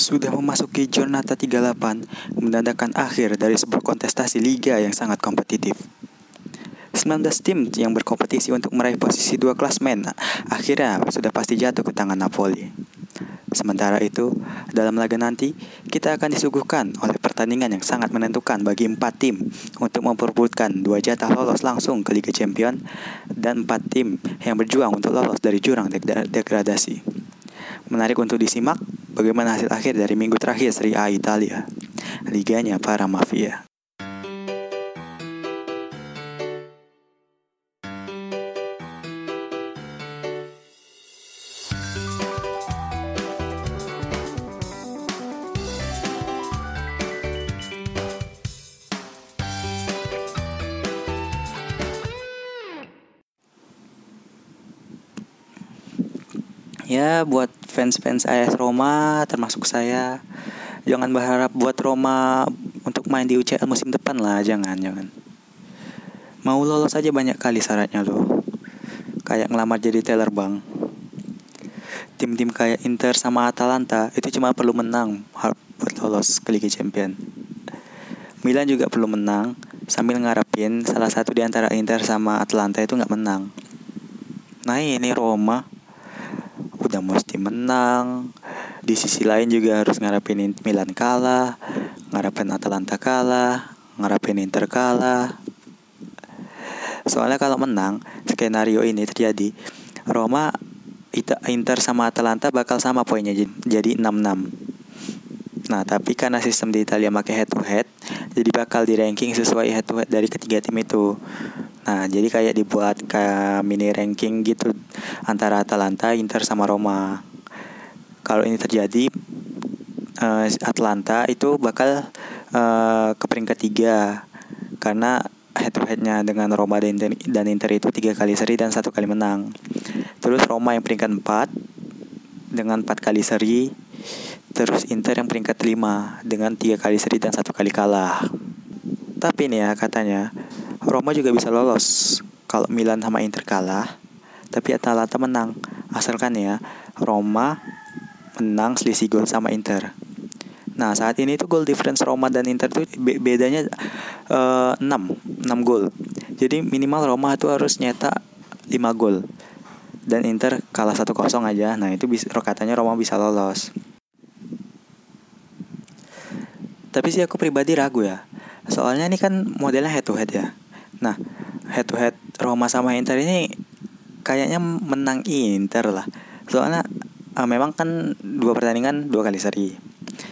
Sudah memasuki Jornata 38, menandakan akhir dari sebuah kontestasi liga yang sangat kompetitif. 19 tim yang berkompetisi untuk meraih posisi dua klasmen akhirnya sudah pasti jatuh ke tangan Napoli. Sementara itu, dalam laga nanti, kita akan disuguhkan oleh pertandingan yang sangat menentukan bagi empat tim untuk memperebutkan dua jatah lolos langsung ke Liga Champion dan empat tim yang berjuang untuk lolos dari jurang degradasi. Menarik untuk disimak bagaimana hasil akhir dari minggu terakhir Serie A Italia. Liganya para mafia. Ya, buat fans-fans AS Roma termasuk saya, jangan berharap buat Roma untuk main di UCL musim depan lah, jangan, jangan. Mau lolos aja banyak kali syaratnya loh. Kayak ngelamar jadi teller bank. Tim-tim kayak Inter sama Atalanta itu cuma perlu menang buat lolos ke Liga Champion. Milan juga perlu menang sambil ngarepin salah satu di antara Inter sama Atalanta itu nggak menang. Nah ini Roma udah mesti menang. Di sisi lain juga harus ngarepin Milan kalah ngarepin Atalanta kalah ngarepin Inter kalah. Soalnya kalau menang skenario ini terjadi Roma Inter sama Atalanta bakal sama poinnya jadi 6-6 Nah, tapi karena sistem di Italia pakai head to head, jadi bakal di ranking sesuai head to head dari ketiga tim itu. Nah, jadi kayak dibuat kayak mini ranking gitu antara Atalanta, Inter sama Roma. Kalau ini terjadi uh, Atlanta itu bakal uh, ke peringkat tiga karena head to headnya dengan Roma dan Inter, dan Inter itu tiga kali seri dan satu kali menang. Terus Roma yang peringkat empat dengan empat kali seri. Terus Inter yang peringkat lima dengan tiga kali seri dan satu kali kalah. Tapi nih ya katanya Roma juga bisa lolos kalau Milan sama Inter kalah, tapi Atalanta menang. Asalkan ya Roma menang selisih gol sama Inter. Nah, saat ini itu goal difference Roma dan Inter tuh be bedanya uh, 6, 6 gol. Jadi minimal Roma itu harus nyetak 5 gol. Dan Inter kalah 1-0 aja. Nah, itu bisa katanya Roma bisa lolos. Tapi sih aku pribadi ragu ya. Soalnya ini kan modelnya head to head ya. Nah, head to head Roma sama Inter ini kayaknya menang Inter lah. Soalnya uh, memang kan dua pertandingan dua kali seri.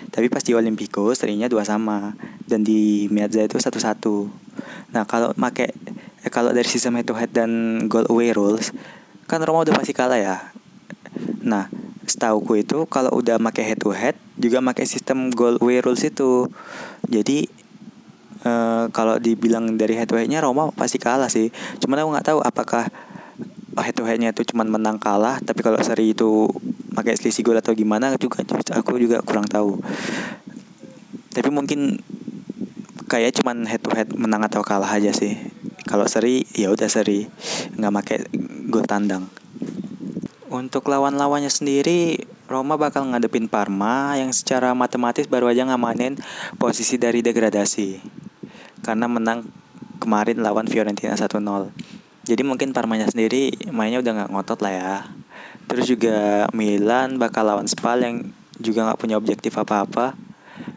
Tapi pas di Olimpico serinya dua sama dan di Miazza itu satu-satu. Nah, kalau make eh, kalau dari sistem head to head dan goal away rules kan Roma udah pasti kalah ya. Nah, setauku itu kalau udah make head to head juga make sistem goal away rules itu. Jadi uh, kalau dibilang dari head to headnya Roma pasti kalah sih. Cuman aku nggak tahu apakah head to headnya itu cuman menang kalah, tapi kalau seri itu pakai selisih gol atau gimana juga aku juga kurang tahu. Tapi mungkin kayak cuman head to head menang atau kalah aja sih. Kalau seri ya udah seri, nggak pakai gol tandang. Untuk lawan-lawannya sendiri, Roma bakal ngadepin Parma yang secara matematis baru aja ngamanin posisi dari degradasi karena menang kemarin lawan Fiorentina 1-0. Jadi mungkin Parmanya sendiri mainnya udah nggak ngotot lah ya. Terus juga Milan bakal lawan Spal yang juga nggak punya objektif apa-apa.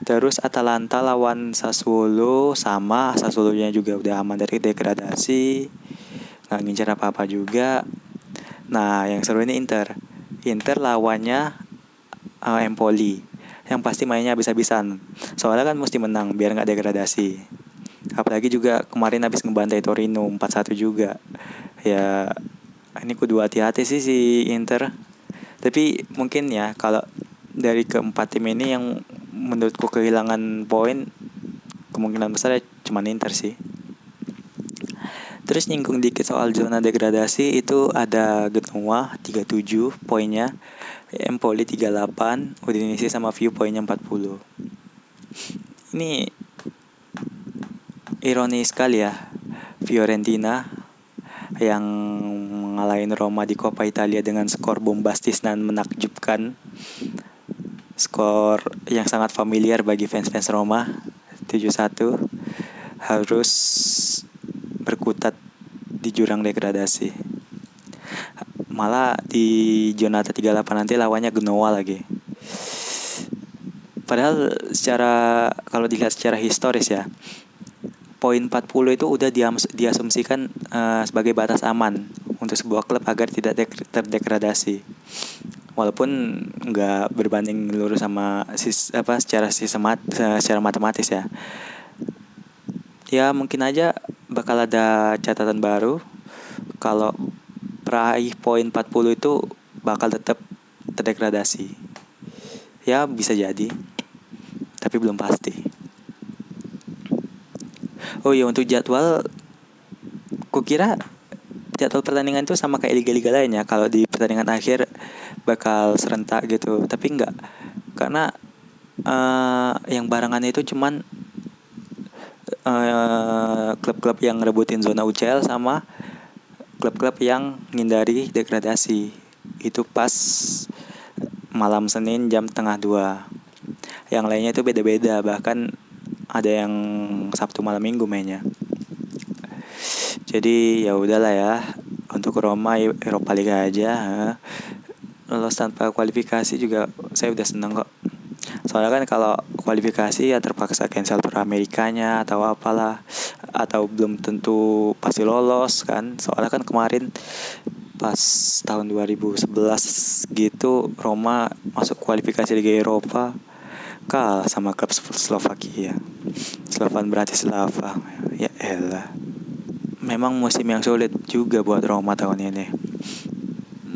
Terus Atalanta lawan Sassuolo sama Sassuolo-nya juga udah aman dari degradasi. Nggak ngincar apa-apa juga. Nah, yang seru ini Inter. Inter lawannya uh, Empoli. Yang pasti mainnya habis-habisan. Soalnya kan mesti menang biar nggak degradasi apalagi juga kemarin habis ngebantai Torino 4-1 juga. Ya ini kudu hati-hati sih si Inter. Tapi mungkin ya kalau dari keempat tim ini yang menurutku kehilangan poin kemungkinan besar ya cuma Inter sih. Terus nyinggung dikit soal zona degradasi itu ada Genoa 37 poinnya, Empoli 38, Udinese sama View poinnya 40. Ini ironi sekali ya Fiorentina yang mengalahin Roma di Coppa Italia dengan skor bombastis dan menakjubkan. Skor yang sangat familiar bagi fans-fans Roma 7-1 harus berkutat di jurang degradasi. Malah di zona 38 nanti lawannya Genoa lagi. Padahal secara kalau dilihat secara historis ya poin 40 itu udah diasumsikan uh, sebagai batas aman untuk sebuah klub agar tidak terdegradasi. Walaupun nggak berbanding lurus sama sis, apa secara sistemat secara matematis ya. Ya mungkin aja bakal ada catatan baru. Kalau peraih poin 40 itu bakal tetap terdegradasi. Ya bisa jadi. Tapi belum pasti oh iya untuk jadwal kukira jadwal pertandingan itu sama kayak liga-liga lainnya kalau di pertandingan akhir bakal serentak gitu. Tapi enggak karena uh, yang barangan itu cuman uh, klub-klub yang rebutin zona UCL sama klub-klub yang menghindari degradasi. Itu pas malam Senin jam tengah dua. Yang lainnya itu beda-beda. Bahkan ada yang Sabtu malam Minggu mainnya. Jadi ya udahlah ya. Untuk Roma Eropa Liga aja lolos tanpa kualifikasi juga saya udah seneng kok. Soalnya kan kalau kualifikasi ya terpaksa cancel tur Amerikanya atau apalah atau belum tentu pasti lolos kan. Soalnya kan kemarin pas tahun 2011 gitu Roma masuk kualifikasi Liga Eropa kalah sama klub Slovakia Slovan Bratislava ya elah. Memang musim yang sulit juga buat Roma tahun ini.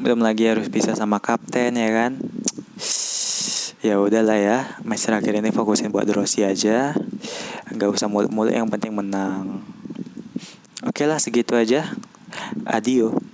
Belum lagi harus bisa sama kapten ya kan? Ya udahlah ya match terakhir ini fokusin buat Rossi aja. Nggak usah mulut-mulut yang penting menang. Oke lah segitu aja. Adio